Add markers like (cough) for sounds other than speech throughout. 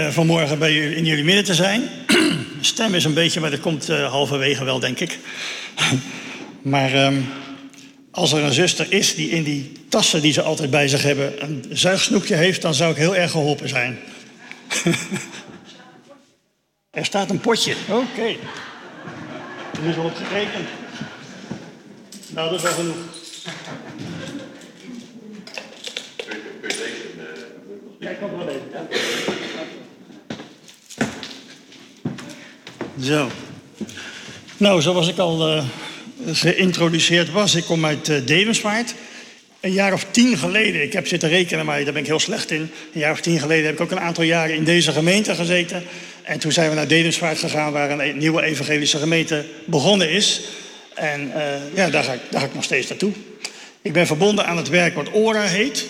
Uh, vanmorgen bij in jullie midden te zijn. (clears throat) Stem is een beetje, maar dat komt uh, halverwege wel, denk ik. (laughs) maar um, als er een zuster is die in die tassen die ze altijd bij zich hebben een zuigsnoepje heeft, dan zou ik heel erg geholpen zijn. (laughs) er staat een potje. Oké. Okay. Is al op gerekend. Nou, dat is wel genoeg. Kijk op wel even. Ja. Zo. Nou, zoals ik al uh, geïntroduceerd was, ik kom uit uh, Devenswaard. Een jaar of tien geleden, ik heb zitten rekenen, maar daar ben ik heel slecht in. Een jaar of tien geleden heb ik ook een aantal jaren in deze gemeente gezeten. En toen zijn we naar Devenswaard gegaan, waar een nieuwe evangelische gemeente begonnen is. En uh, ja, daar ga, ik, daar ga ik nog steeds naartoe. Ik ben verbonden aan het werk wat ORA heet.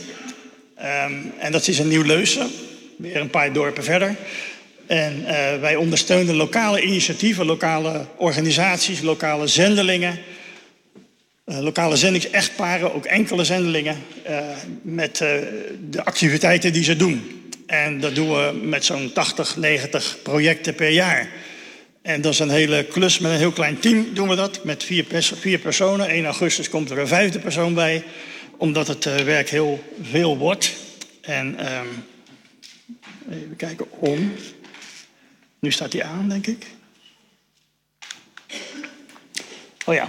Um, en dat is een nieuw Leusen, weer een paar dorpen verder. En uh, wij ondersteunen lokale initiatieven, lokale organisaties, lokale zendelingen. Uh, lokale zendingsechtparen, ook enkele zendelingen. Uh, met de activiteiten die ze doen. En dat doen we met zo'n 80, 90 projecten per jaar. En dat is een hele klus met een heel klein team doen we dat. Met vier, pers vier personen. 1 augustus komt er een vijfde persoon bij. Omdat het werk heel veel wordt. En um, even kijken om. Nu staat hij aan, denk ik. Oh ja.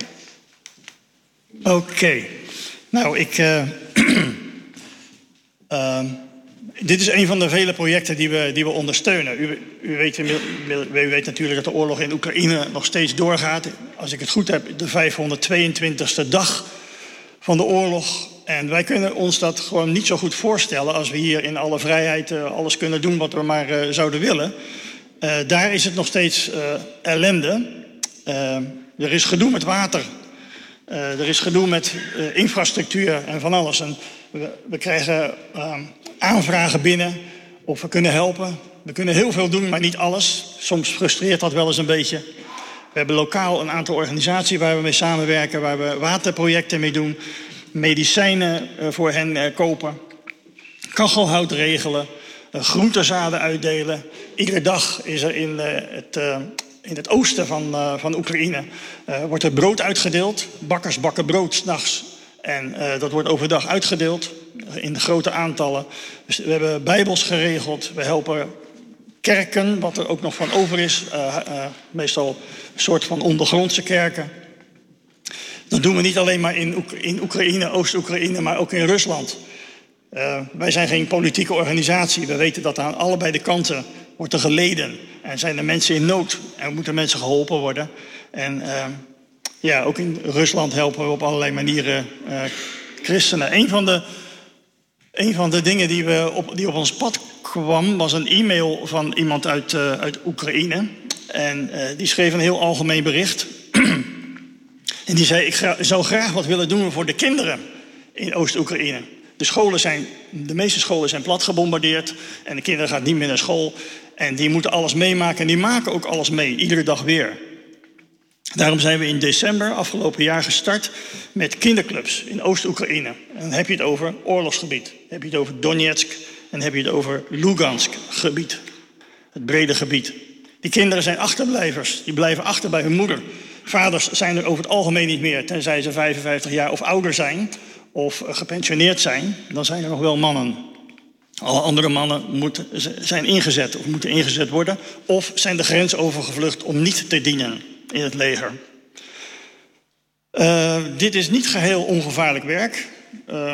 Oké. Nou, ik. Uh, uh, (clears throat) dit is een van de vele projecten die we, die we ondersteunen. U, u, weet, u, weet, natuurlijk dat de oorlog in Oekraïne nog steeds doorgaat. Als ik het goed heb, de 522ste dag van de oorlog. En wij kunnen ons dat gewoon niet zo goed voorstellen als we hier in alle vrijheid uh, alles kunnen doen wat we maar uh, zouden willen. Uh, daar is het nog steeds uh, ellende. Uh, er is gedoe met water. er is gedoe met infrastructuur en van alles. En we, we krijgen aanvragen binnen of we kunnen helpen. We kunnen heel veel doen, maar niet alles. Soms frustreert dat wel eens een beetje. We hebben lokaal een aantal organisaties waar we mee samenwerken, waar we waterprojecten mee doen, medicijnen voor hen kopen, kachelhout regelen groentezaden uitdelen. Iedere dag is er in, uh, het, uh, in het oosten van, van Oekraïne wordt er brood uitgedeeld. Bakkers bakken brood s'nachts. En dat wordt overdag uitgedeeld in grote aantallen. Dus we hebben bijbels geregeld. We helpen kerken, wat er ook nog van over is. meestal een soort van ondergrondse kerken. Dat doen we niet alleen maar in, in Oekraïne, Oost-Oekraïne, maar ook in Rusland. Uh, wij zijn geen politieke organisatie. We weten dat aan allebei de kanten wordt er geleden. En zijn er mensen in nood. En moeten mensen geholpen worden. En uh, ja, ook in Rusland helpen we op allerlei manieren uh, christenen. Een van, de, een van de dingen die, we op, die op ons pad kwam... was een e-mail van iemand uit, uit Oekraïne. En die schreef een heel algemeen bericht. (clears throat) en die zei, ik zou graag wat willen doen voor de kinderen in Oost-Oekraïne. De, scholen zijn, de meeste scholen zijn plat gebombardeerd en de kinderen gaan niet meer naar school. En die moeten alles meemaken en die maken ook alles mee, iedere dag weer. Daarom zijn we in december afgelopen jaar gestart met kinderclubs in Oost-Oekraïne. Dan heb je het over oorlogsgebied. Dan heb je het over Donetsk en heb je het over Lugansk gebied. Het brede gebied. Die kinderen zijn achterblijvers. Die blijven achter bij hun moeder. Vaders zijn er over het algemeen niet meer, tenzij ze 55 jaar of ouder zijn of gepensioneerd zijn, dan zijn er nog wel mannen. Alle andere mannen moeten, zijn ingezet of moeten ingezet worden, of zijn de grens overgevlucht om niet te dienen in het leger. Uh, dit is niet geheel ongevaarlijk werk. Uh,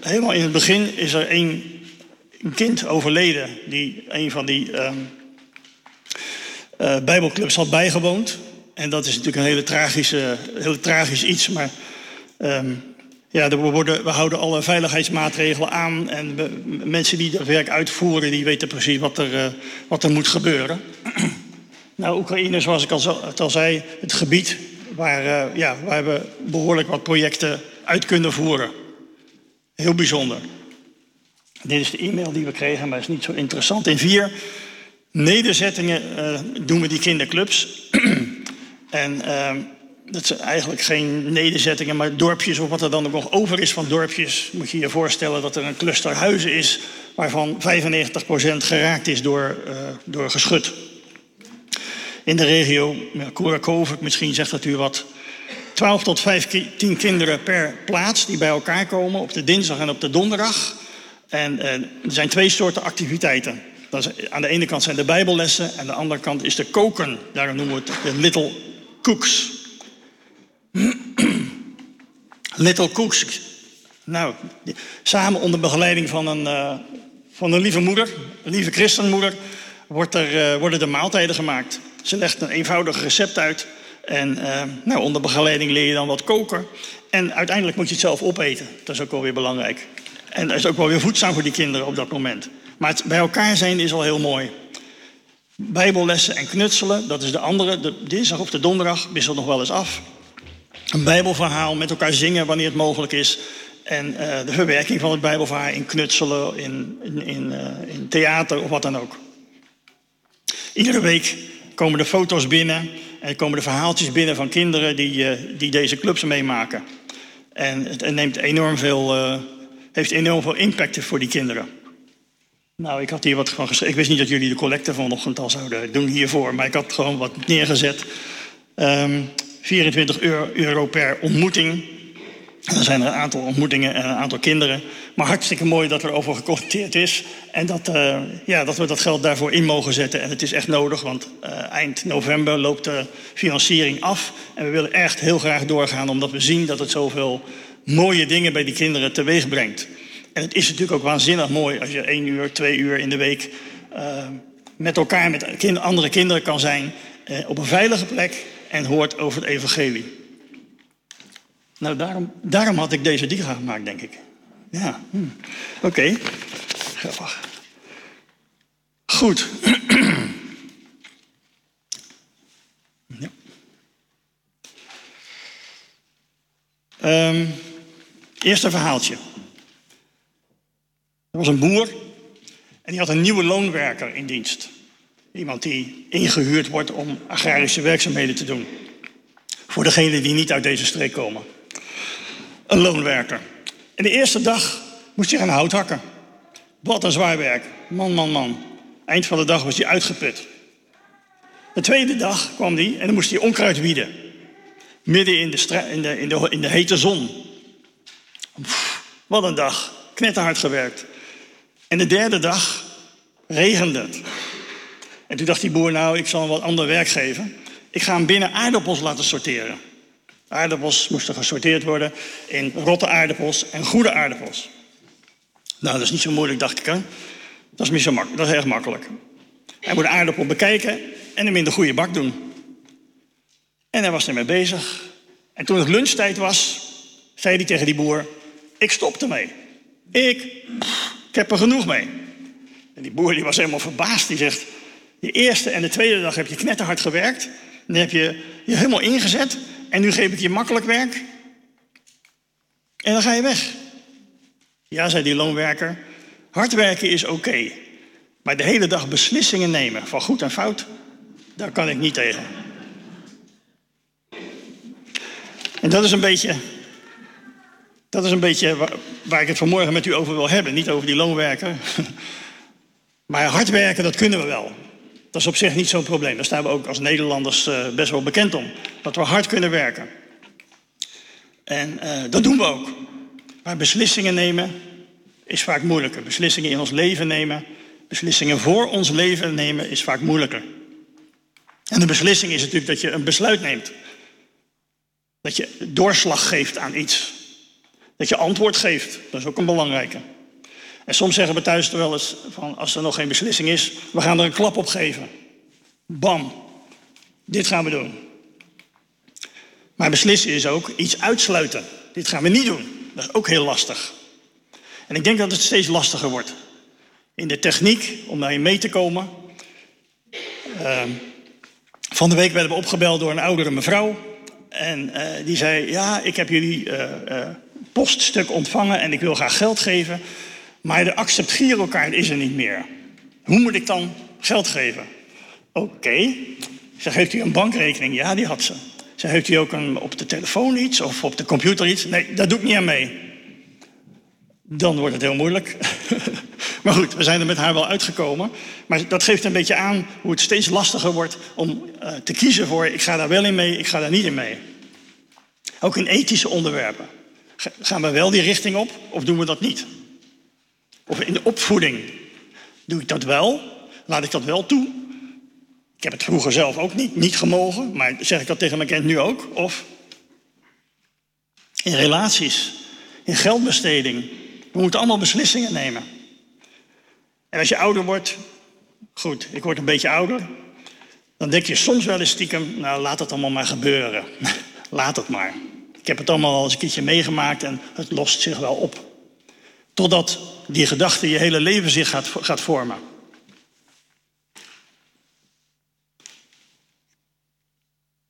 helemaal in het begin is er een, kind overleden die een van die ehm, eh, Bijbelclubs had bijgewoond. En dat is natuurlijk een hele tragische, hele tragisch iets, maar ja, we, we, houden alle veiligheidsmaatregelen aan. En mensen die dat werk uitvoeren, die weten precies wat er, uh, wat er moet gebeuren. (clears throat) nou, Oekraïne, zoals ik al, al zei, het gebied waar, uh, ja, we behoorlijk wat projecten uit kunnen voeren. Heel bijzonder. Dit is de e-mail die we kregen, maar is niet zo interessant. In vier nederzettingen uh, doen we die kinderclubs. (clears throat) en dat zijn eigenlijk geen nederzettingen, maar dorpjes of wat er dan ook nog over is van dorpjes. Moet je je voorstellen dat er een cluster huizen is waarvan 95% geraakt is door, uh, door geschut. In de regio, ja, misschien zegt dat u wat, 12 tot 15 kinderen per plaats die bij elkaar komen op de dinsdag en op de donderdag. En uh, er zijn twee soorten activiteiten. Dat is, aan de ene kant zijn de bijbellessen en aan de andere kant is de koken. Daarom noemen we het de Little Cooks. (clears throat) Little Cooks. Nou, samen onder begeleiding van een, uh, van een lieve moeder, een lieve christenmoeder, wordt er, uh, worden de maaltijden gemaakt. Ze legt een eenvoudig recept uit. En uh, nou, onder begeleiding leer je dan wat koken. En uiteindelijk moet je het zelf opeten. Dat is ook wel weer belangrijk. En dat is ook wel weer voedzaam voor die kinderen op dat moment. Maar het bij elkaar zijn is al heel mooi. Bijbellessen en knutselen, dat is de andere. De dinsdag of de donderdag wisselt nog wel eens af. Een Bijbelverhaal met elkaar zingen wanneer het mogelijk is. En uh, de verwerking van het Bijbelverhaal in knutselen, in, in, in, uh, in theater of wat dan ook. Iedere week komen de foto's binnen en komen de verhaaltjes binnen van kinderen die, uh, die deze clubs meemaken. En het neemt enorm veel, heeft enorm veel impact voor die kinderen. Nou, ik had hier wat van geschreven. Ik wist niet dat jullie de collecte vanochtend al zouden doen hiervoor, maar ik had gewoon wat neergezet. Um, 24 euro per ontmoeting. Er zijn er een aantal ontmoetingen en een aantal kinderen. Maar hartstikke mooi dat er over geconstateerd is. En dat, uh, ja, dat we dat geld daarvoor in mogen zetten. En het is echt nodig, want uh, eind november loopt de financiering af. En we willen echt heel graag doorgaan, omdat we zien dat het zoveel mooie dingen bij die kinderen teweeg brengt. En het is natuurlijk ook waanzinnig mooi als je één uur, twee uur in de week uh, met elkaar, met andere kinderen kan zijn. op een veilige plek en hoort over het evangelie. Nou, daarom, daarom had ik deze diga gemaakt, denk ik. Ja, hm. oké. Grappig. Goed. (clears throat) ja. Um, eerste verhaaltje. Er was een boer en die had een nieuwe loonwerker in dienst. Iemand die ingehuurd wordt om agrarische werkzaamheden te doen. Voor degenen die niet uit deze streek komen. Een loonwerker. En de eerste dag moest hij gaan hout hakken. Wat een zwaar werk. Man, man, man. Eind van de dag was hij uitgeput. De tweede dag kwam hij en dan moest hij onkruid wieden. Midden in de, in de, in de, in de hete zon. Wat een dag. Knetterhard gewerkt. En de derde dag regende het. En toen dacht die boer, nou, ik zal hem wat ander werk geven. Ik ga hem binnen aardappels laten sorteren. Aardappels moesten gesorteerd worden in rotte aardappels en goede aardappels. Nou, dat is niet zo moeilijk, dacht ik. Dat is niet zo makkelijk, dat is erg makkelijk. Hij moet de aardappel bekijken en hem in de goede bak doen. En hij was ermee bezig. En toen het lunchtijd was, zei hij tegen die boer: Ik stop ermee. Ik, ik heb er genoeg mee. En die boer die was helemaal verbaasd. Die zegt: de eerste en de tweede dag heb je knetterhard gewerkt. Dan heb je je helemaal ingezet. En nu geef ik je makkelijk werk. En dan ga je weg. Ja, zei die loonwerker. Hard werken is oké. maar de hele dag beslissingen nemen van goed en fout, daar kan ik niet tegen. En dat is een beetje. Dat is een beetje waar, waar ik het vanmorgen met u over wil hebben. Niet over die loonwerker. (laughs) Maar hard werken, dat kunnen we wel. Dat is op zich niet zo'n probleem. Daar staan we ook als Nederlanders uh, best wel bekend om. Dat we hard kunnen werken. En uh, dat doen we ook. Maar beslissingen nemen is vaak moeilijker. Beslissingen in ons leven nemen, beslissingen voor ons leven nemen is vaak moeilijker. En de beslissing is natuurlijk dat je een besluit neemt. Dat je doorslag geeft aan iets. Dat je antwoord geeft. Dat is ook een belangrijke. En soms zeggen we thuis er wel eens van als er nog geen beslissing is, we gaan er een klap op geven. Bam, dit gaan we doen. Maar beslissen is ook iets uitsluiten. Dit gaan we niet doen. Dat is ook heel lastig. En ik denk dat het steeds lastiger wordt. In de techniek om daarin mee te komen. Uh, van de week werden we opgebeld door een oudere mevrouw. En uh, die zei: Ja, ik heb jullie uh, poststuk ontvangen en ik wil graag geld geven. Maar de accept-girokaart is er niet meer. Hoe moet ik dan geld geven? Oké. Okay. Zeg, heeft u een bankrekening? Ja, die had ze. Zei, heeft u ook een, op de telefoon iets of op de computer iets? Nee, daar doe ik niet aan mee. Dan wordt het heel moeilijk. (laughs) maar goed, we zijn er met haar wel uitgekomen. Maar dat geeft een beetje aan hoe het steeds lastiger wordt om uh, te kiezen voor... ik ga daar wel in mee, ik ga daar niet in mee. Ook in ethische onderwerpen. Gaan we wel die richting op of doen we dat niet? Of in de opvoeding. Doe ik dat wel? Laat ik dat wel toe? Ik heb het vroeger zelf ook niet, niet gemogen, maar zeg ik dat tegen mijn kind nu ook? Of in relaties, in geldbesteding. We moeten allemaal beslissingen nemen. En als je ouder wordt, goed, ik word een beetje ouder, dan denk je soms wel eens stiekem, nou laat het allemaal maar gebeuren. (laughs) laat het maar. Ik heb het allemaal al eens een keertje meegemaakt en het lost zich wel op. Totdat die gedachte je hele leven zich gaat, gaat vormen.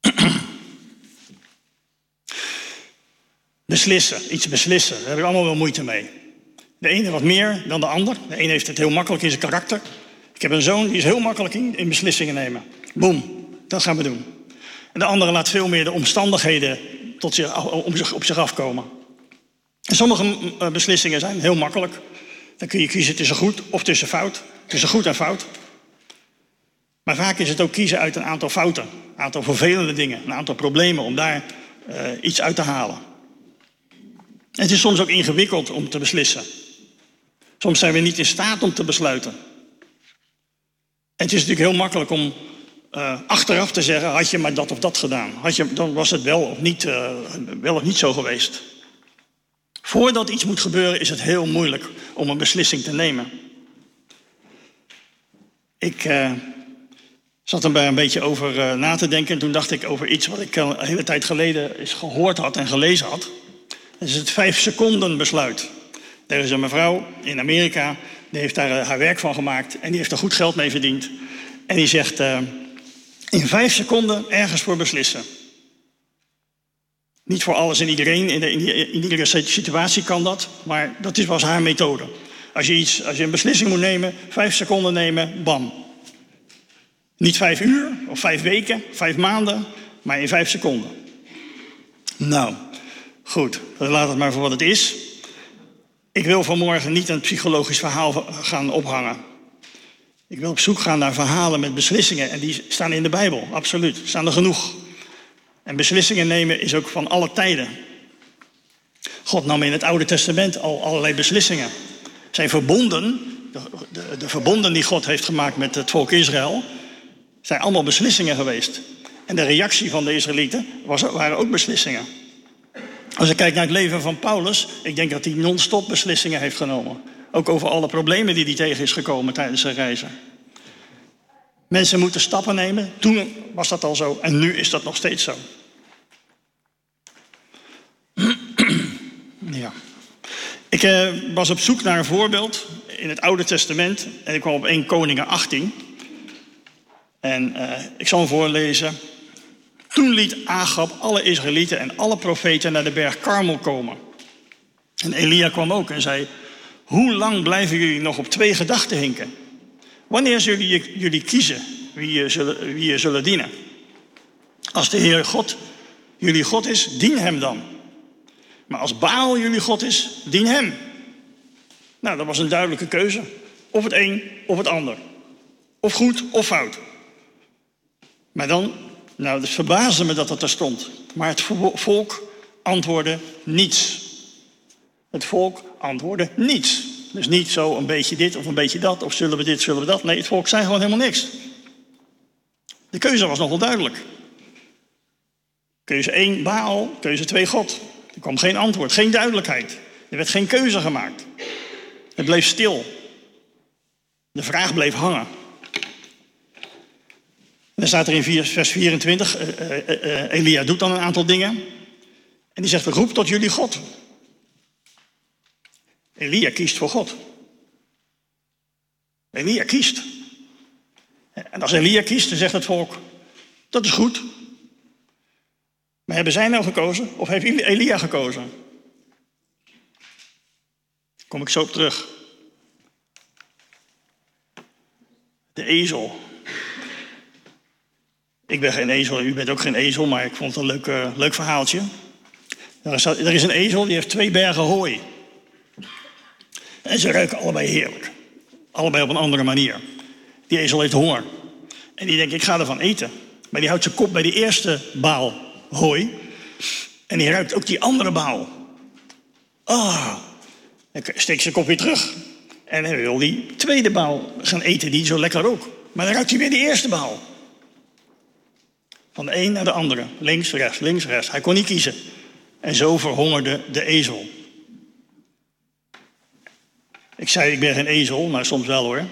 (clears throat) Beslissen, iets beslissen, daar heb ik allemaal wel moeite mee. De ene wat meer dan de ander. De ene heeft het heel makkelijk in zijn karakter. Ik heb een zoon die is heel makkelijk in, in beslissingen nemen. Boom, dat gaan we doen. En de andere laat veel meer de omstandigheden tot zich, op zich afkomen. Sommige eh, beslissingen zijn heel makkelijk. Dan kun je kiezen tussen goed of tussen fout. Tussen goed en fout. Maar vaak is het ook kiezen uit een aantal fouten. Een aantal vervelende dingen. Een aantal problemen om daar uh, iets uit te halen. Het is soms ook ingewikkeld om te beslissen. Soms zijn we niet in staat om te besluiten. En het is natuurlijk heel makkelijk om uh, achteraf te zeggen: had je maar dat of dat gedaan, had je, dan was het wel of, niet, wel of niet zo geweest. Voordat iets moet gebeuren, is het heel moeilijk om een beslissing te nemen. Ik uh, zat er een beetje over na te denken en toen dacht ik over iets wat ik een hele tijd geleden eens gehoord had en gelezen had. Dat is het vijf seconden besluit. Er is een mevrouw in Amerika, die heeft daar haar werk van gemaakt en die heeft er goed geld mee verdiend. En die zegt, in vijf seconden ergens voor beslissen. Niet voor alles en iedereen, in, de, in, iedere situatie kan dat, maar dat is, was haar methode. Als je, iets, als je een beslissing moet nemen, vijf seconden nemen, bam. Niet vijf uur of vijf weken, vijf maanden, maar in vijf seconden. Nou, goed, laat het maar voor wat het is. Ik wil vanmorgen niet een psychologisch verhaal gaan ophangen. Ik wil op zoek gaan naar verhalen met beslissingen. En die staan in de Bijbel, absoluut. Staan er genoeg. En beslissingen nemen is ook van alle tijden. God nam in het Oude Testament al allerlei beslissingen. Zijn verbonden, de, de, de verbonden die God heeft gemaakt met het volk Israël, zijn allemaal beslissingen geweest. En de reactie van de Israëlieten was, waren ook beslissingen. Als ik kijk naar het leven van Paulus, ik denk dat hij non-stop beslissingen heeft genomen. Ook over alle problemen die hij tegen is gekomen tijdens zijn reizen. Mensen moeten stappen nemen. Toen was dat al zo en nu is dat nog steeds zo. (clears throat) ja. Ik eh, was op zoek naar een voorbeeld in het Oude Testament en ik kwam op 1 Koningen 18. En eh, ik zal hem voorlezen. Toen liet Agab alle Israëlieten en alle profeten naar de berg Karmel komen. En Elia kwam ook en zei: hoe lang blijven jullie nog op twee gedachten hinken? Wanneer zullen jullie kiezen wie je zullen, wie je zullen dienen? Als de Heer God jullie God is, dien Hem dan. Maar als Baal jullie God is, dien Hem. Nou, dat was een duidelijke keuze. Of het een of het ander. Of goed of fout. Maar dan, nou, het verbaasde me dat dat er stond. Maar het volk antwoordde niets. Het volk antwoordde niets. Dus niet zo een beetje dit of een beetje dat, of zullen we dit, zullen we dat. Nee, het volk zei gewoon helemaal niks. De keuze was nogal duidelijk. Keuze 1, Baal. Keuze 2, God. Er kwam geen antwoord, geen duidelijkheid. Er werd geen keuze gemaakt. Het bleef stil. De vraag bleef hangen. En dan staat er in vers 24, uh, uh, uh, Elia doet dan een aantal dingen. En die zegt, roep tot jullie God. Elia kiest voor God. Elia kiest. En als Elia kiest, dan zegt het volk: dat is goed. Maar hebben zij nou gekozen of heeft Elia gekozen? Daar kom ik zo op terug. De ezel. Ik ben geen ezel, u bent ook geen ezel, maar ik vond het een leuk, uh, leuk verhaaltje. Er is, er is een ezel die heeft twee bergen hooi. En ze ruiken allebei heerlijk. Allebei op een andere manier. Die ezel heeft honger. En die denkt, ik ga ervan eten. Maar die houdt zijn kop bij die eerste baal hooi. En die ruikt ook die andere baal. Ah, dan steekt zijn kop weer terug. En hij wil die tweede baal gaan eten, die zo lekker ook. Maar dan ruikt hij weer die eerste baal. Van de een naar de andere. Links, rechts, links, rechts. Hij kon niet kiezen. En zo verhongerde de ezel. Ik zei, ik ben geen ezel, maar soms wel hoor.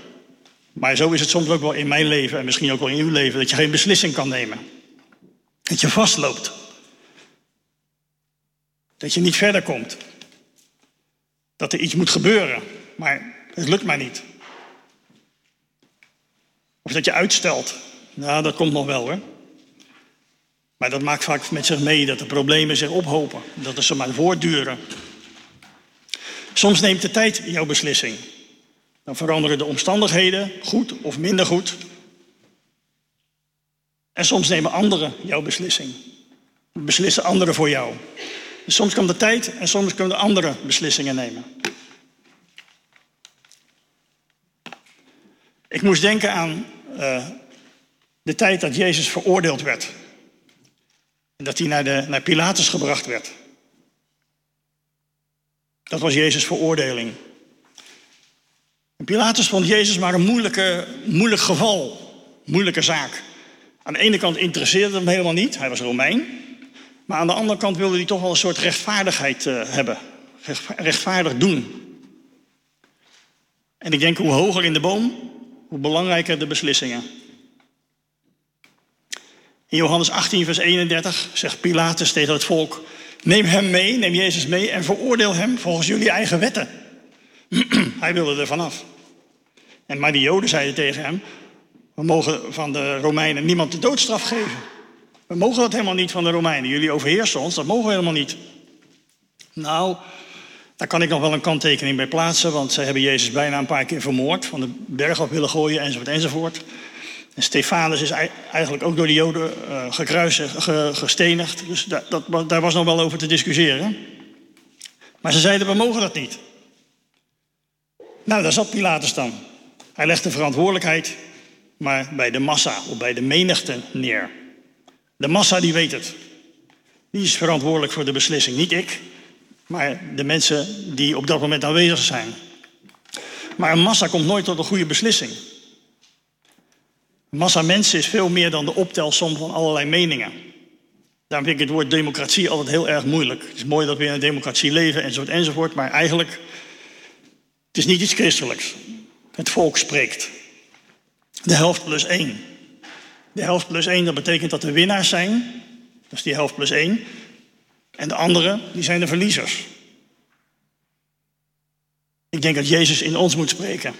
Maar zo is het soms ook wel in mijn leven en misschien ook wel in uw leven, dat je geen beslissing kan nemen. Dat je vastloopt. Dat je niet verder komt. Dat er iets moet gebeuren, maar het lukt maar niet. Of dat je uitstelt. Nou, dat komt nog wel hoor. Maar dat maakt vaak met zich mee dat de problemen zich ophopen. Dat ze maar voortduren. Soms neemt de tijd jouw beslissing. Dan veranderen de omstandigheden, goed of minder goed. En soms nemen anderen jouw beslissing. Beslissen anderen voor jou. Dus soms kan de tijd en soms kunnen anderen beslissingen nemen. Ik moest denken aan uh, de tijd dat Jezus veroordeeld werd. En dat hij naar, de, naar Pilatus gebracht werd. Dat was Jezus' veroordeling. Pilatus vond Jezus maar een moeilijke, moeilijk geval, moeilijke zaak. Aan de ene kant interesseerde hem helemaal niet, hij was Romein. Maar aan de andere kant wilde hij toch wel een soort rechtvaardigheid uh, hebben. Rechtvaardig doen. En ik denk, hoe hoger in de boom, hoe belangrijker de beslissingen. In Johannes 18, vers 31 zegt Pilatus tegen het volk: Neem hem mee, neem Jezus mee en veroordeel hem volgens jullie eigen wetten. (clears throat) Hij wilde er vanaf. En maar die Joden zeiden tegen hem: We mogen van de Romeinen niemand de doodstraf geven. We mogen dat helemaal niet van de Romeinen. Jullie overheersen ons, dat mogen we helemaal niet. Nou, daar kan ik nog wel een kanttekening bij plaatsen, want ze hebben Jezus bijna een paar keer vermoord, van de berg op willen gooien enzovoort enzovoort. En Stefanus is eigenlijk ook door de Joden uh, gekruisigd, gestenigd. Dus dat, daar was nog wel over te discussiëren. Maar ze zeiden, we mogen dat niet. Nou, daar zat Pilatus dan. Hij legt de verantwoordelijkheid maar bij de massa of bij de menigte neer. De massa die weet het. Die is verantwoordelijk voor de beslissing. Niet ik, maar de mensen die op dat moment aanwezig zijn. Maar een massa komt nooit tot een goede beslissing. Massa mensen is veel meer dan de optelsom van allerlei meningen. Daarom vind ik het woord democratie altijd heel erg moeilijk. Het is mooi dat we in een democratie leven enzovoort enzovoort, maar eigenlijk het is niet iets christelijks. Het volk spreekt. De helft plus één. De helft plus één, dat betekent dat de winnaars zijn. Dat is die helft plus één. En de anderen, die zijn de verliezers. Ik denk dat Jezus in ons moet spreken.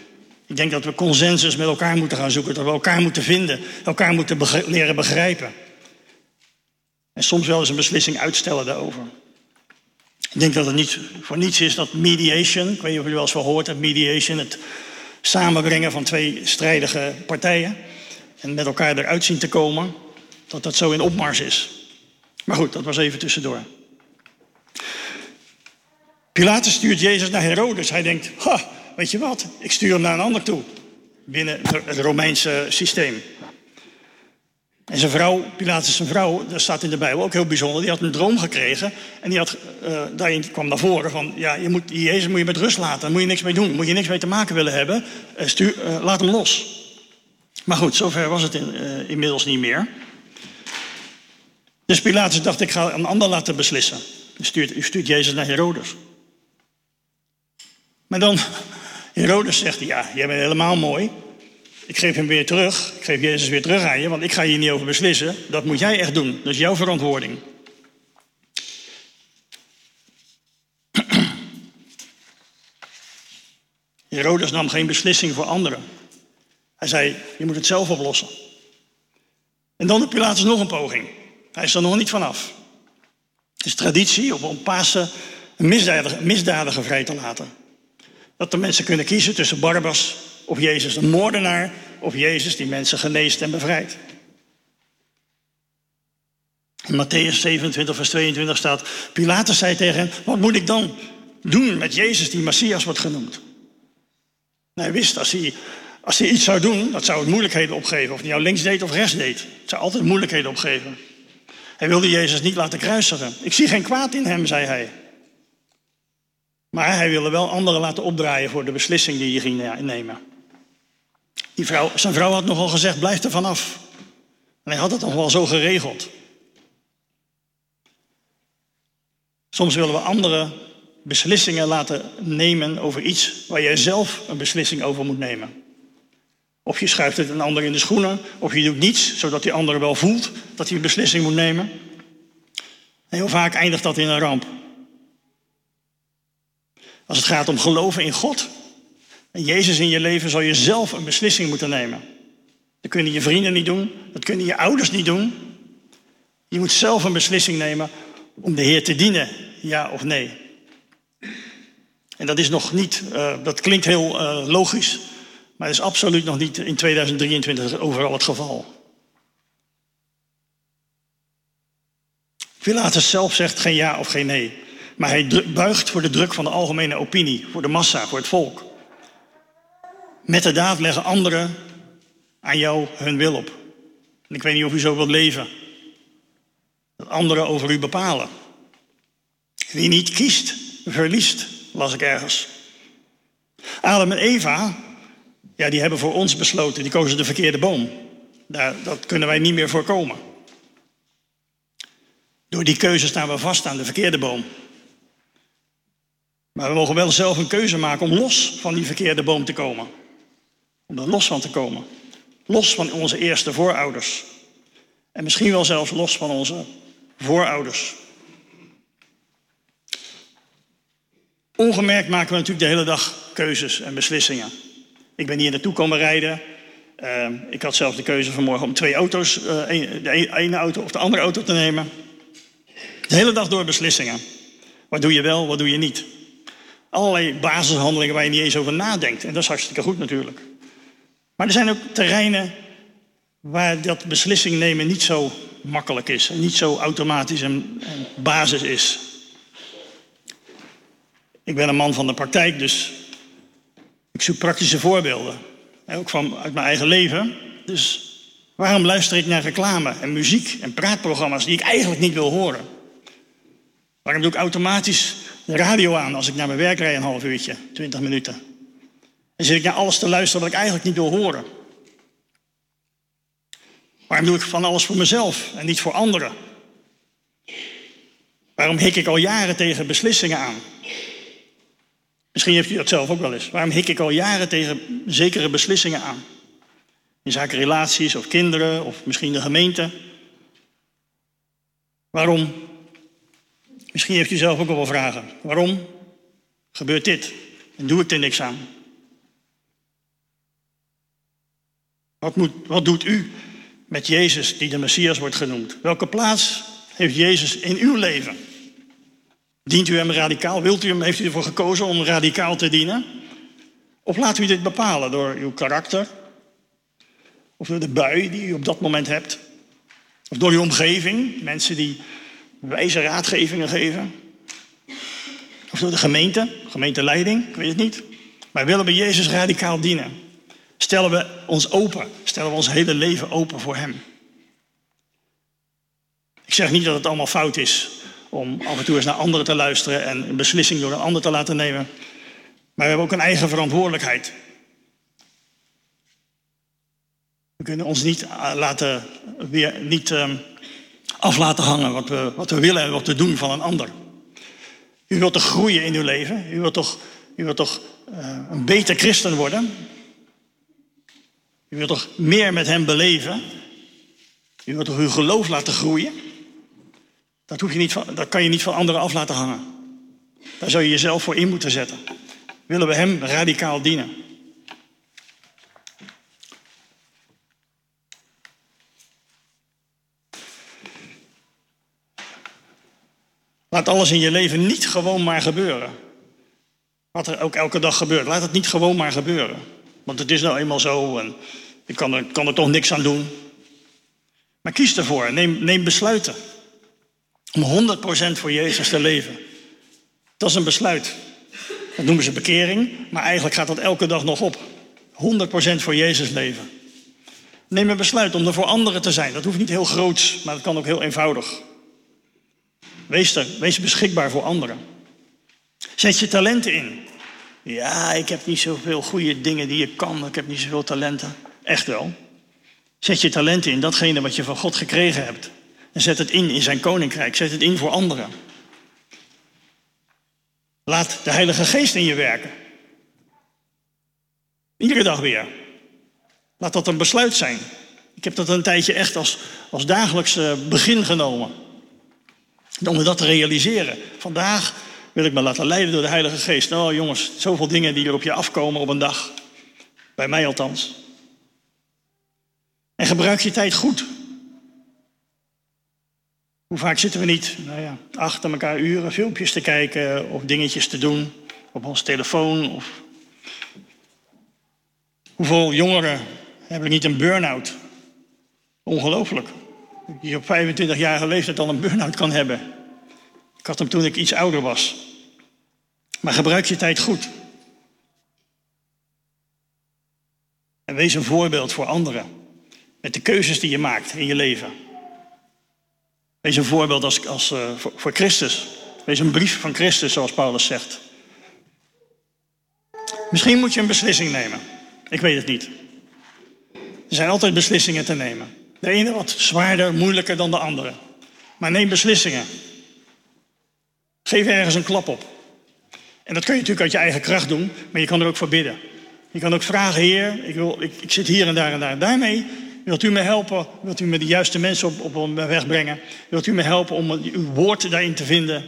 Ik denk dat we consensus met elkaar moeten gaan zoeken. Dat we elkaar moeten vinden. Elkaar moeten leren begrijpen. En soms wel eens een beslissing uitstellen daarover. Ik denk dat het niet voor niets is dat mediation, ik weet niet of je wel eens hoort hebt, mediation, het samenbrengen van twee strijdige partijen en met elkaar eruit zien te komen, dat dat zo in opmars is. Maar goed, dat was even tussendoor. Pilatus stuurt Jezus naar Herodes. Hij denkt, ha, weet je wat, ik stuur hem naar een ander toe. Binnen het Romeinse systeem. En zijn vrouw, Pilatus zijn vrouw, dat staat in de Bijbel ook heel bijzonder, die had een droom gekregen. En die had, uh, daarin kwam naar voren van, ja, je moet, Jezus moet je met rust laten, daar moet je niks mee doen, moet je niks mee te maken willen hebben, uh, stuur, uh, laat hem los. Maar goed, zover was het in, inmiddels niet meer. Dus Pilatus dacht, ik ga een ander laten beslissen. U stuurt, u stuurt Jezus naar Herodes. Maar dan, Herodes zegt, ja, jij bent helemaal mooi. Ik geef hem weer terug. Ik geef Jezus weer terug aan je, want ik ga hier niet over beslissen. Dat moet jij echt doen. Dat is jouw verantwoording. (clears throat) Herodes nam geen beslissing voor anderen. Hij zei, je moet het zelf oplossen. En dan doet Pilatus nog een poging. Hij is er nog niet vanaf. Het is traditie om een misdadiger vrij te laten. Dat de mensen kunnen kiezen tussen Barbas of Jezus een moordenaar of Jezus die mensen geneest en bevrijdt. In Matthäus 27, vers 22 staat: Pilatus zei tegen hen: Wat moet ik dan doen met Jezus, die Messias wordt genoemd? hij wist, als hij, als hij iets zou doen, dat zou het moeilijkheden opgeven. Of hij nou links deed of rechts deed. Het zou altijd moeilijkheden opgeven. Hij wilde Jezus niet laten kruisigen. Ik zie geen kwaad in hem, zei hij. Maar hij wilde wel anderen laten opdraaien voor de beslissing die hij ging nemen. Die vrouw, zijn vrouw had nogal gezegd, blijf er vanaf. En hij had het nog wel zo geregeld. Soms willen we anderen beslissingen laten nemen over iets waar jij zelf een beslissing over moet nemen. Of je schuift het een ander in de schoenen, of je doet niets, zodat die ander wel voelt dat hij een beslissing moet nemen. En heel vaak eindigt dat in een ramp. Als het gaat om geloven in God en Jezus in je leven, zal je zelf een beslissing moeten nemen. Dat kunnen je vrienden niet doen, dat kunnen je ouders niet doen. Je moet zelf een beslissing nemen om de Heer te dienen, ja of nee. En dat is nog niet, uh, dat klinkt heel uh, logisch, maar dat is absoluut nog niet in 2023 overal het geval. Pilatus zelf zegt geen ja of geen nee. Maar hij buigt voor de druk van de algemene opinie, voor de massa, voor het volk. Met de daad leggen anderen aan jou hun wil op. En ik weet niet of u zo wilt leven. Dat anderen over u bepalen. Wie niet kiest, verliest, las ik ergens. Adam en Eva, ja, die hebben voor ons besloten, die kozen de verkeerde boom. Daar, dat kunnen wij niet meer voorkomen. Door die keuze staan we vast aan de verkeerde boom. Maar we mogen wel zelf een keuze maken om los van die verkeerde boom te komen. Om er los van te komen. Los van onze eerste voorouders. En misschien wel zelfs los van onze voorouders. Ongemerkt maken we natuurlijk de hele dag keuzes en beslissingen. Ik ben hier naartoe komen rijden. Uh, ik had zelf de keuze vanmorgen om twee auto's, uh, de ene auto of de andere auto te nemen. De hele dag door beslissingen. Wat doe je wel, wat doe je niet? Allerlei basishandelingen waar je niet eens over nadenkt. En dat is hartstikke goed natuurlijk. Maar er zijn ook terreinen waar dat beslissing nemen niet zo makkelijk is. En niet zo automatisch en, en basis is. Ik ben een man van de praktijk, dus ik zoek praktische voorbeelden. Ook van, uit mijn eigen leven. Dus waarom luister ik naar reclame en muziek en praatprogramma's die ik eigenlijk niet wil horen? Waarom doe ik automatisch de radio aan als ik naar mijn werk rijd een half uurtje, twintig minuten? En zit ik naar alles te luisteren wat ik eigenlijk niet wil horen? Waarom doe ik van alles voor mezelf en niet voor anderen? Waarom hik ik al jaren tegen beslissingen aan? Misschien heeft u dat zelf ook wel eens. Waarom hik ik al jaren tegen zekere beslissingen aan? In zaken relaties of kinderen of misschien de gemeente. Waarom Misschien heeft u zelf ook wel vragen. Waarom gebeurt dit? En doe ik er niks aan? Wat, wat doet u met Jezus die de Messias wordt genoemd? Welke plaats heeft Jezus in uw leven? Dient u hem radicaal? Wilt u hem, heeft u ervoor gekozen om radicaal te dienen? Of laat u dit bepalen door uw karakter? Of door de bui die u op dat moment hebt? Of door uw omgeving? Mensen die wijze raadgevingen geven. Of door de gemeente, gemeenteleiding, ik weet het niet. Maar willen we Jezus radicaal dienen? Stellen we ons open, stellen we ons hele leven open voor Hem? Ik zeg niet dat het allemaal fout is om af en toe eens naar anderen te luisteren en een beslissing door een ander te laten nemen. Maar we hebben ook een eigen verantwoordelijkheid. We kunnen ons niet eh, laten, weer, niet ehm, af laten hangen wat we, wat we willen en wat we doen van een ander. U wilt toch groeien in uw leven? U wilt toch, u wilt toch uh, een beter christen worden? U wilt toch meer met hem beleven? U wilt toch uw geloof laten groeien? Dat, hoef je niet van, dat kan je niet van anderen af laten hangen. Daar zou je jezelf voor in moeten zetten. Willen we hem radicaal dienen? Laat alles in je leven niet gewoon maar gebeuren. Wat er ook elke dag gebeurt. Laat het niet gewoon maar gebeuren. Want het is nou eenmaal zo en ik kan er, kan er toch niks aan doen. Maar kies ervoor. Neem, neem besluiten. Om 100% voor Jezus te leven. Dat is een besluit. Dat noemen ze bekering, maar eigenlijk gaat dat elke dag nog op. 100% voor Jezus leven. Neem een besluit om er voor anderen te zijn. Dat hoeft niet heel groots, maar dat kan ook heel eenvoudig. Wees beschikbaar voor anderen. Zet je talenten in. Ja, ik heb niet zoveel goede dingen die je kan. Ik heb niet zoveel talenten. Echt wel. Zet je talenten in, datgene wat je van God gekregen hebt. En zet het in in zijn koninkrijk. Zet het in voor anderen. Laat de Heilige Geest in je werken. Iedere dag weer. Laat dat een besluit zijn. Ik heb dat een tijdje echt als, als dagelijks begin genomen. Om dat te realiseren. Vandaag wil ik me laten leiden door de Heilige Geest. Oh jongens, zoveel dingen die er op je afkomen op een dag. Bij mij althans. En gebruik je tijd goed. Hoe vaak zitten we niet nou ja, achter elkaar uren filmpjes te kijken of dingetjes te doen op ons telefoon? Of... Hoeveel jongeren hebben niet een burn-out? Ongelooflijk. Je op 25-jarige leeftijd al een burn-out kan hebben. Ik had hem toen ik iets ouder was. Maar gebruik je tijd goed. En wees een voorbeeld voor anderen. Met de keuzes die je maakt in je leven. Wees een voorbeeld als, als, voor, voor Christus. Wees een brief van Christus, zoals Paulus zegt. Misschien moet je een beslissing nemen. Ik weet het niet. Er zijn altijd beslissingen te nemen. De ene wat zwaarder, moeilijker dan de andere. Maar neem beslissingen. Geef ergens een klap op. En dat kun je natuurlijk uit je eigen kracht doen, maar je kan er ook voor bidden. Je kan ook vragen, Heer, ik, wil, ik, ik zit hier en daar en daar en daarmee. Wilt u me helpen? Wilt u me de juiste mensen op, op weg brengen? Wilt u me helpen om uw woord daarin te vinden?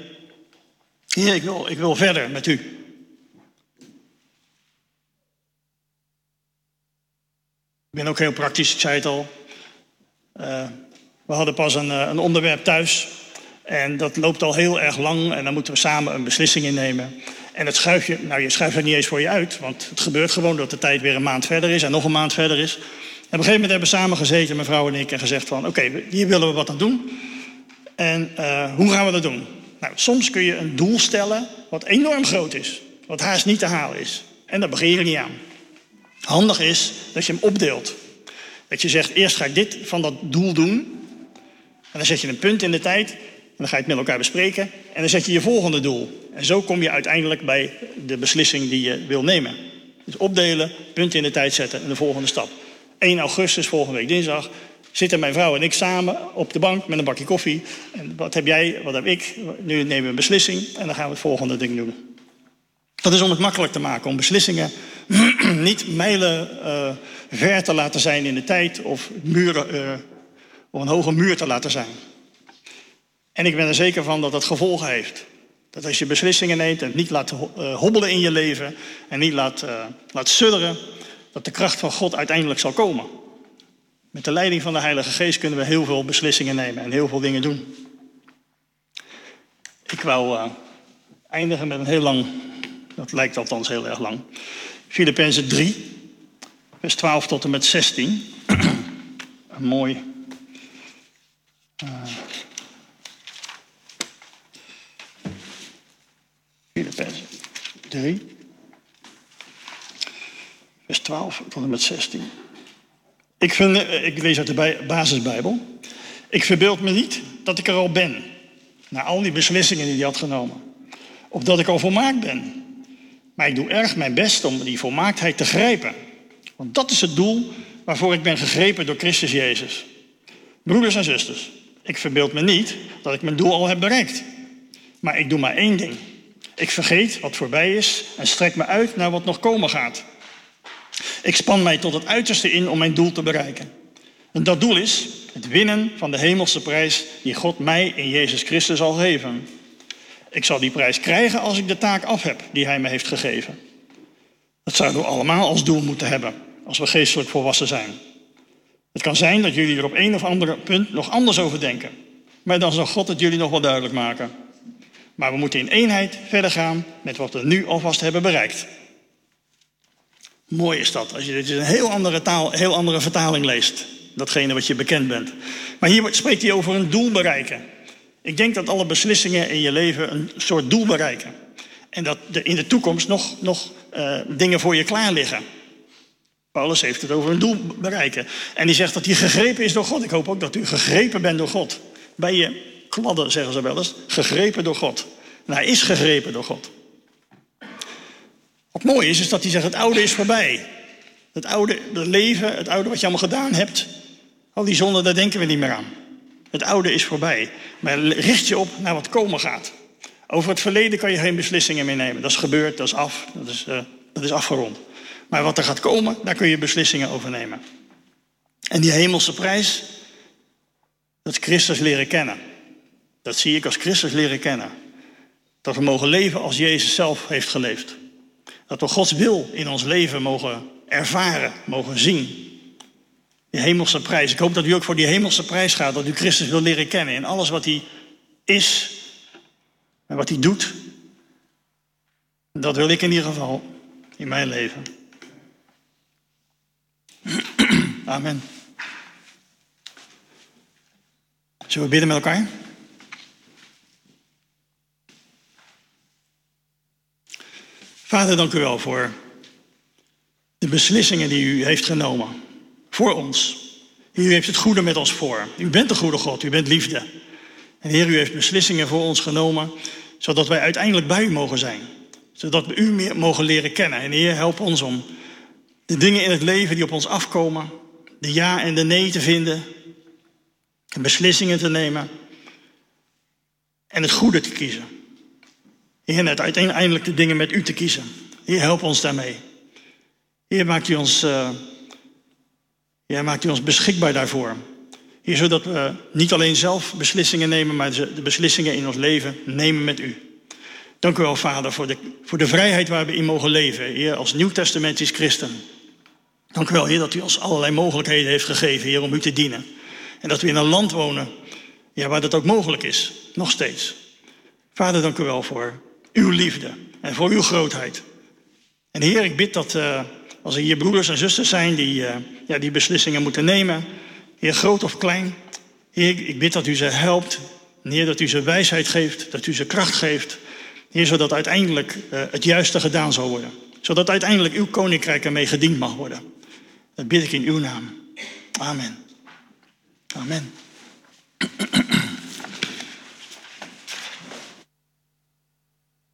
Heer, ik wil, ik wil verder met u. Ik ben ook heel praktisch, ik zei het al. Uh, we hadden pas een, eh, een onderwerp thuis. En dat loopt al heel erg lang. En dan moeten we samen een beslissing innemen. En dat schuif je, nou je schuift het niet eens voor je uit. Want het gebeurt gewoon dat de tijd weer een maand verder is en nog een maand verder is. En op een gegeven moment hebben we samen gezeten, mevrouw en ik, en gezegd van oké, hier willen we wat aan doen. En uh, hoe gaan we dat doen? Nou, soms kun je een doel stellen wat enorm groot is. Wat haast niet te halen is. En daar begin je niet aan. Handig is dat je hem opdeelt. Dat je zegt, eerst ga ik dit van dat doel doen. En dan zet je een punt in de tijd dan ga je het met elkaar bespreken en dan zet je je volgende doel. En zo kom je uiteindelijk bij de beslissing die je wil nemen. Dus opdelen, punten in de tijd zetten en de volgende stap. 1 augustus, volgende week dinsdag, zitten mijn vrouw en ik samen op de bank met een bakje koffie. En wat heb jij, wat heb ik? Nu nemen we een beslissing en dan gaan we het volgende ding doen. Dat is om het makkelijk te maken, om beslissingen (clears throat) niet mijlen uh, ver te laten zijn in de tijd of muren, uh, of een hoge muur te laten zijn. En ik ben er zeker van dat dat gevolgen heeft. Dat als je beslissingen neemt en het niet laat uh, hobbelen in je leven en niet laat, uh, laat sudderen, dat de kracht van God uiteindelijk zal komen. Met de leiding van de Heilige Geest kunnen we heel veel beslissingen nemen en heel veel dingen doen. Ik wou eindigen met een heel lang, dat lijkt althans heel erg lang, Filippenzen 3, vers 12 tot en met 16. (clears throat) een mooi Filippenzen 3, vers 12 tot en met 16. Ik, vind, eh, ik lees uit de basisbijbel. Ik verbeeld me niet dat ik er al ben. Na al die beslissingen die hij had genomen. Of dat ik al volmaakt ben. Maar ik doe erg mijn best om die volmaaktheid te grijpen. Want dat is het doel waarvoor ik ben gegrepen door Christus Jezus. Broeders en zusters, ik verbeeld me niet dat ik mijn doel al heb bereikt. Maar ik doe maar één ding. Ik vergeet wat voorbij is en strek me uit naar wat nog komen gaat. Ik span mij tot het uiterste in om mijn doel te bereiken. En dat doel is het winnen van de hemelse prijs die God mij in Jezus Christus zal geven. Ik zal die prijs krijgen als ik de taak af heb die Hij me heeft gegeven. Dat zouden we allemaal als doel moeten hebben als we geestelijk volwassen zijn. Het kan zijn dat jullie er op een of ander punt nog anders over denken. Maar dan zal God het jullie nog wel duidelijk maken. Maar we moeten in eenheid verder gaan met wat we nu alvast hebben bereikt. Mooi is dat, als je dit in een heel andere taal, heel andere vertaling leest. Datgene wat je bekend bent. Maar hier spreekt hij over een doel bereiken. Ik denk dat alle beslissingen in je leven een soort doel bereiken. En dat er in de toekomst nog, nog uh, dingen voor je klaar liggen. Paulus heeft het over een doel bereiken. En die zegt dat hij gegrepen is door God. Ik hoop ook dat u gegrepen bent door God. Bij je kladden, zeggen ze wel eens. Gegrepen door God. En hij is gegrepen door God. Wat mooi is, is dat hij zegt: het oude is voorbij. Het oude het leven, het oude wat je allemaal gedaan hebt. Al die zonden, daar denken we niet meer aan. Het oude is voorbij. Maar richt je op naar wat komen gaat. Over het verleden kan je geen beslissingen meer nemen. Dat is gebeurd, dat is af, dat is, uh, dat is afgerond. Maar wat er gaat komen, daar kun je beslissingen over nemen. En die hemelse prijs, dat is Christus leren kennen. Dat zie ik als Christus leren kennen. Dat we mogen leven als Jezus zelf heeft geleefd. Dat we Gods wil in ons leven mogen ervaren, mogen zien. Die hemelse prijs. Ik hoop dat u ook voor die hemelse prijs gaat. Dat u Christus wil leren kennen in alles wat hij is en wat hij doet. Dat wil ik in ieder geval in mijn leven. (clears throat) Amen. Zullen we bidden met elkaar? Vader, dank u wel voor de beslissingen die u heeft genomen voor ons. U heeft het goede met ons voor. U bent de goede God, u bent liefde. En Heer, u heeft beslissingen voor ons genomen, zodat wij uiteindelijk bij u mogen zijn. Zodat we u meer mogen leren kennen. En Heer, help ons om de dingen in het leven die op ons afkomen, de ja en de nee te vinden, en beslissingen te nemen en het goede te kiezen. Heer, net uiteindelijk de dingen met u te kiezen. Heer, help ons daarmee. Heer, maakt u ons, uh, Heer, maakt u ons beschikbaar daarvoor. Heer, zodat we niet alleen zelf beslissingen nemen, maar de beslissingen in ons leven nemen met u. Dank u wel, Vader, voor de, voor de vrijheid waar we in mogen leven. Heer, als nieuwtestamentisch christen. Dank u wel, Heer, dat u ons allerlei mogelijkheden heeft gegeven, Heer, om u te dienen. En dat we in een land wonen ja, waar dat ook mogelijk is, nog steeds. Vader, dank u wel voor uw liefde en voor uw grootheid. En Heer, ik bid dat uh, als er hier broeders en zusters zijn die, uh, ja, die beslissingen moeten nemen, Heer, groot of klein, Heer, ik bid dat u ze helpt. Heer, dat u ze wijsheid geeft, dat u ze kracht geeft. Heer, zodat uiteindelijk uh, het juiste gedaan zal worden. Zodat uiteindelijk uw koninkrijk ermee gediend mag worden. Dat bid ik in uw naam. Amen. Amen. (clears throat)